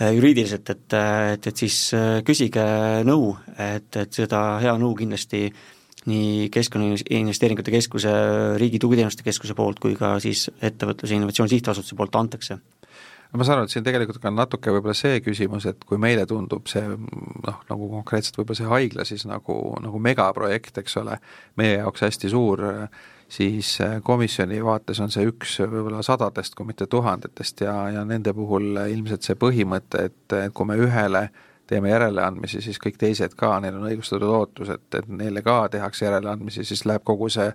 Äh, juriidiliselt, et, äh, et, et siis äh, küsige nõu, et, et seda hea nõu kindlasti nii Keskkonnainvesteeringute Keskuse, Riigi Tugiteenuste Keskuse poolt kui ka siis Ettevõtluse Innovatsiooni Sihtasutuse poolt antakse. No ma saan aru, et siin tegelikult ka natuke võib-olla see küsimus, et kui meile tundub see noh, nagu konkreetselt võib-olla see haigla siis nagu, nagu megaprojekt, eks ole, meie jaoks hästi suur äh, siis äh, komisjoni vaates on see üks võib-olla sadadest, kui mitte tuhandetest ja, ja nende puhul ilmselt see põhimõte, et, et kui me ühele teeme järeleandmisi, siis kõik teised ka, neil on õigustatud ootus, et, et neile ka tehakse järeleandmisi, siis läheb kogu see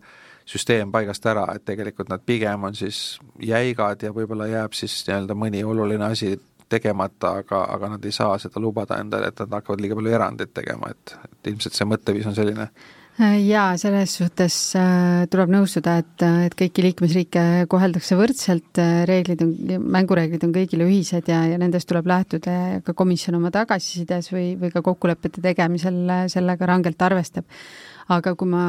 süsteem paigast ära, et tegelikult nad pigem on siis jäigad ja võib-olla jääb siis nii-öelda mõni oluline asi tegemata, aga, aga nad ei saa seda lubada endale, et nad hakkavad liiga palju erandeid tegema, et, et ilmselt see mõtteviis on selline jaa, selles suhtes äh, tuleb nõustuda, et, et kõiki liikmesriike koheldakse võrdselt, reeglid on, mängureeglid on kõigile ühised ja, ja nendest tuleb lähtuda ja ka komisjon oma tagasisides või, või ka kokkulepete tegemisel sellega rangelt arvestab. aga kui ma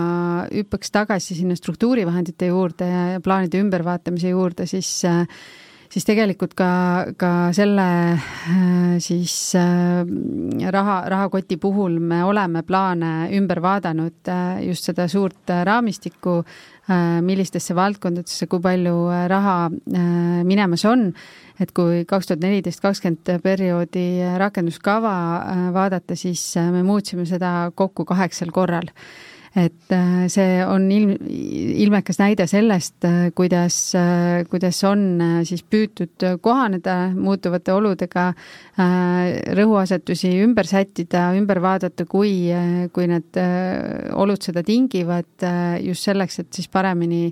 hüppaks tagasi sinna struktuurivahendite juurde ja plaanide ümbervaatamise juurde, siis äh, siis tegelikult ka, ka selle äh, siis äh, raha, rahakoti puhul me oleme plaane ümber vaadanud, äh, just seda suurt raamistikku, millistesse valdkondadesse, kui palju raha minemas on, et kui kaks tuhat neliteist, kakskümmend perioodi rakenduskava vaadata, siis me muutsime seda kokku kaheksal korral et äh, see on ilm, ilmekas näide sellest, äh, kuidas, äh, kuidas on siis püütud kohaneda muutuvate oludega, rõhuasetusi ümber sättida, ümber vaadata, kui, kui need olud seda tingivad, just selleks, et siis paremini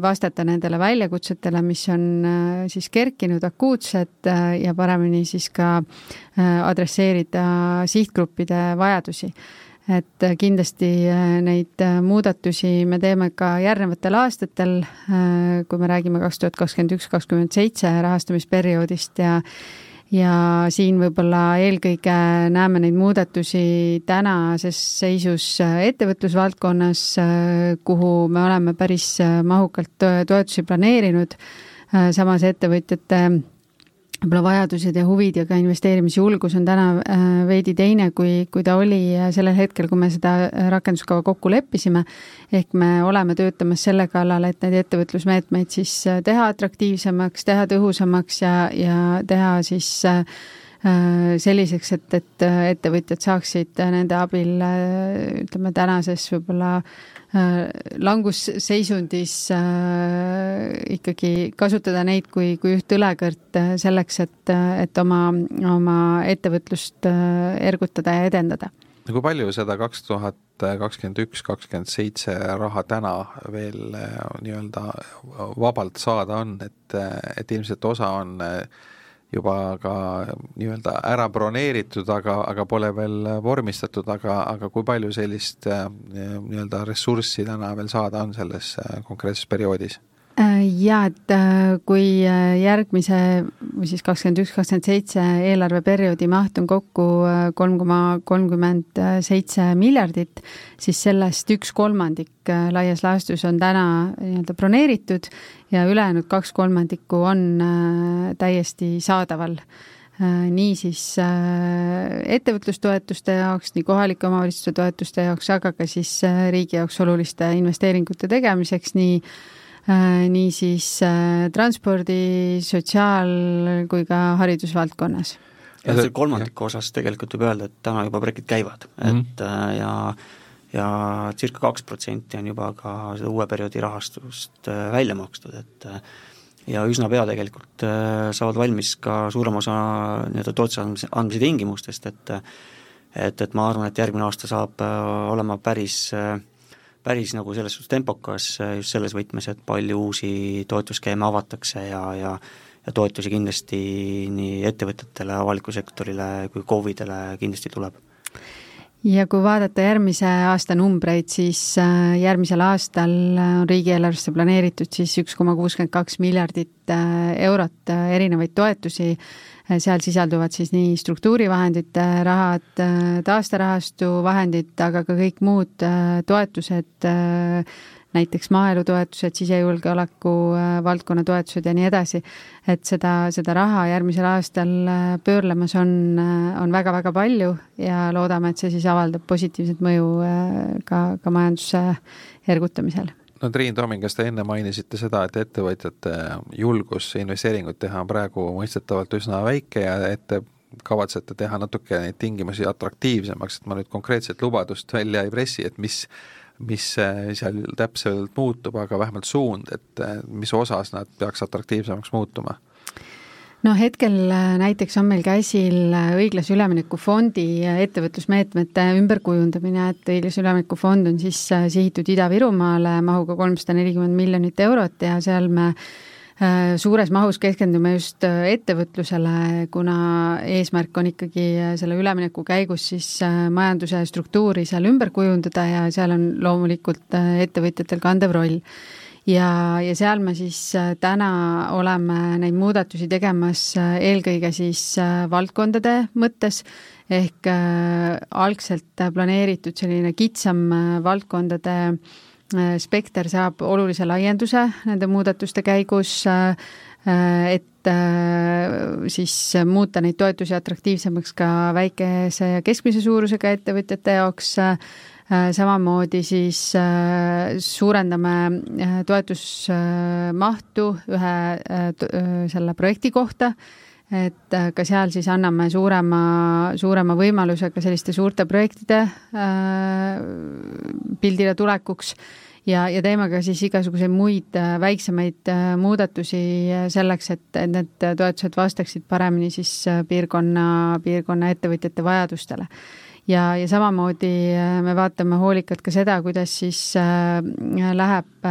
vastata nendele väljakutsetele, mis on siis kerkinud, akuutsed ja paremini siis ka adresseerida sihtgruppide vajadusi et kindlasti neid muudatusi me teeme ka järgnevatel aastatel, kui me räägime kaks tuhat kakskümmend üks, kakskümmend seitse rahastamisperioodist ja ja siin võib-olla eelkõige näeme neid muudatusi tänases seisus ettevõtlusvaldkonnas, kuhu me oleme päris mahukalt toetusi planeerinud, samas ettevõtjate võib-olla vajadused ja huvid ja ka investeerimisjulgus on täna äh, veidi teine, kui, kui ta oli äh, sellel hetkel, kui me seda äh, rakenduskava kokku leppisime. ehk me oleme töötamas selle kallal, et neid ettevõtlusmeetmeid siis teha atraktiivsemaks, teha tõhusamaks ja, ja teha siis selliseks, et, et ettevõtjad saaksid nende abil ütleme tänases võib-olla Äh, langusseisundis äh, ikkagi kasutada neid kui, kui üht õlekõrt äh, selleks, et, et oma, oma ettevõtlust ergutada ja edendada. no kui palju seda kaks tuhat kakskümmend üks, kakskümmend seitse raha täna veel nii-öelda vabalt saada on, et, et ilmselt osa on äh, juba ka nii-öelda ära broneeritud, aga, aga pole veel vormistatud, aga, aga kui palju sellist äh, nii-öelda ressurssi täna veel saada on selles äh, konkreetses perioodis? Äh, jaa, et kui järgmise või siis kakskümmend üks, kakskümmend seitse eelarveperioodi maht on kokku kolm koma kolmkümmend seitse miljardit, siis sellest üks kolmandik laias laastus on täna nii-öelda broneeritud ja ülejäänud kaks kolmandikku on äh, täiesti saadaval äh, nii siis äh, ettevõtlustoetuste jaoks, nii kohalike omavalitsuste toetuste jaoks, aga ka siis riigi jaoks oluliste investeeringute tegemiseks, nii nii siis transpordi, sotsiaal- kui ka haridusvaldkonnas. jah, selle kolmandiku osas tegelikult võib öelda, et täna juba projektid käivad mm, -hmm. et ja ja circa kaks protsenti on juba ka seda uue perioodi rahastust äh, välja makstud, et äh, ja üsna pea tegelikult äh, saavad valmis ka suurem osa nii-öelda toetuse andmise, andmise tingimustest, et et, et ma arvan, et järgmine aasta saab olema päris, päris nagu selles suhtes tempokas just selles võtmes, et palju uusi toetusskeeme avatakse ja, ja ja toetusi kindlasti nii ettevõtetele, avalikule sektorile kui KOV-idele kindlasti tuleb ja kui vaadata järgmise aasta numbreid, siis äh, järgmisel aastal on riigieelarvesse planeeritud siis üks koma kuuskümmend kaks miljardit äh, eurot äh, erinevaid toetusi, seal sisalduvad siis nii struktuurivahendite rahad, taasterahastu vahendid, aga ka kõik muud toetused, näiteks maaelutoetused, sisejulgeoleku äh, valdkonna toetused ja nii edasi, et seda, seda raha järgmisel aastal äh, pöörlemas on, äh, on väga-väga palju ja loodame, et see siis avaldab positiivset mõju ka, ka majanduse ergutamisel. No Triin Tooming, kas te enne mainisite seda, et ettevõtjate julgus investeeringuid teha on praegu mõistetavalt üsna väike ja et te kavatsete teha natuke neid tingimusi atraktiivsemaks, et ma nüüd konkreetset lubadust välja ei pressi, et mis mis äh, seal täpselt muutub, aga vähemalt suund, et äh, mis osas nad peaks atraktiivsemaks muutuma? no hetkel äh, näiteks on meil käsil õiglase ülemineku fondi ettevõtlusmeetmete ümberkujundamine, et õiglase ülemineku fond on siis sihitud Ida-Virumaale mahuga kolmsada nelikümmend miljonit eurot ja seal me suures mahus keskendume just äh, ettevõtlusele, kuna eesmärk on ikkagi äh, selle ülemineku käigus siis majanduse struktuuri seal ümber kujundada ja seal on loomulikult ettevõtjatel kandev roll. Ja, ja seal me siis täna oleme neid muudatusi tegemas eelkõige siis valdkondade mõttes, ehk algselt planeeritud selline kitsam valdkondade äh, Äh, spekter saab olulise laienduse nende muudatuste käigus, äh, et äh, siis muuta neid toetusi atraktiivsemaks ka väikese ja keskmise suurusega ettevõtjate jaoks, samamoodi siis suurendame toetusmahtu ühe selle projekti kohta, et ka seal siis anname suurema, suurema võimaluse ka selliste suurte projektide pildile tulekuks ja, ja teeme ka siis igasuguseid muid äh, väiksemaid äh, muudatusi äh, selleks, et, et need toetused vastaksid paremini siis piirkonna, piirkonna ettevõtjate vajadustele ja, ja samamoodi me vaatame hoolikalt ka seda, kuidas siis läheb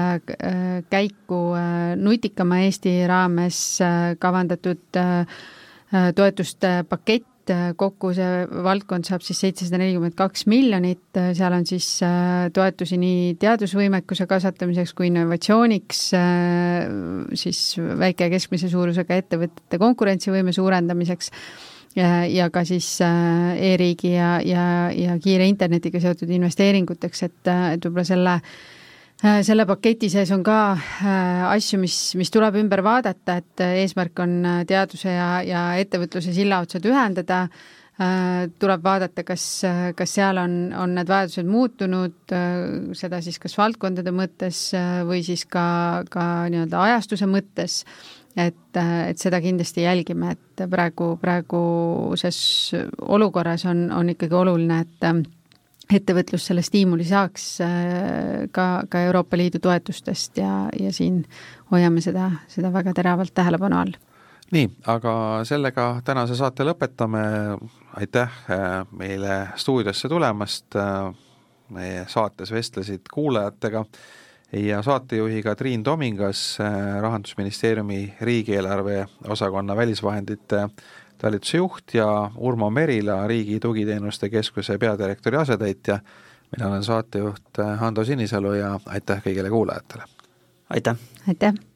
käiku nutikama Eesti raames kavandatud toetuste pakett, kokku see valdkond saab siis seitsesada nelikümmend kaks miljonit, seal on siis toetusi nii teadusvõimekuse kasvatamiseks kui innovatsiooniks, siis väike ja keskmise suurusega ettevõtete konkurentsivõime suurendamiseks ja, ka siis e-riigi ja, ja, ja kiire internetiga seotud investeeringuteks, et, et võib-olla selle Äh, selle paketi sees on ka äh, asju, mis, mis tuleb ümber vaadata, et äh, eesmärk on teaduse ja, ja ettevõtluse sillaotsad ühendada, tuleb vaadata, kas, kas seal on, on need vajadused muutunud, seda siis kas valdkondade mõttes või siis ka, ka nii-öelda ajastuse mõttes, et, et seda kindlasti jälgime, et praegu, praeguses olukorras on, on ikkagi oluline, et ettevõtlus selle stiimuli saaks äh, ka, ka Euroopa Liidu toetustest ja, ja siin hoiame seda, seda väga teravalt tähelepanu all. nii, aga sellega tänase saate lõpetame, aitäh äh, meile stuudiosse tulemast, äh, meie saates vestlesid kuulajatega ja saatejuhiga Triin Tomingas, Rahandusministeeriumi riigieelarve osakonna välisvahendite talituse juht ja Urmo Merila, Riigi Tugiteenuste Keskuse peadirektori asetäitja. mina olen saatejuht Hando Sinisalu ja aitäh kõigile kuulajatele! aitäh! aitäh!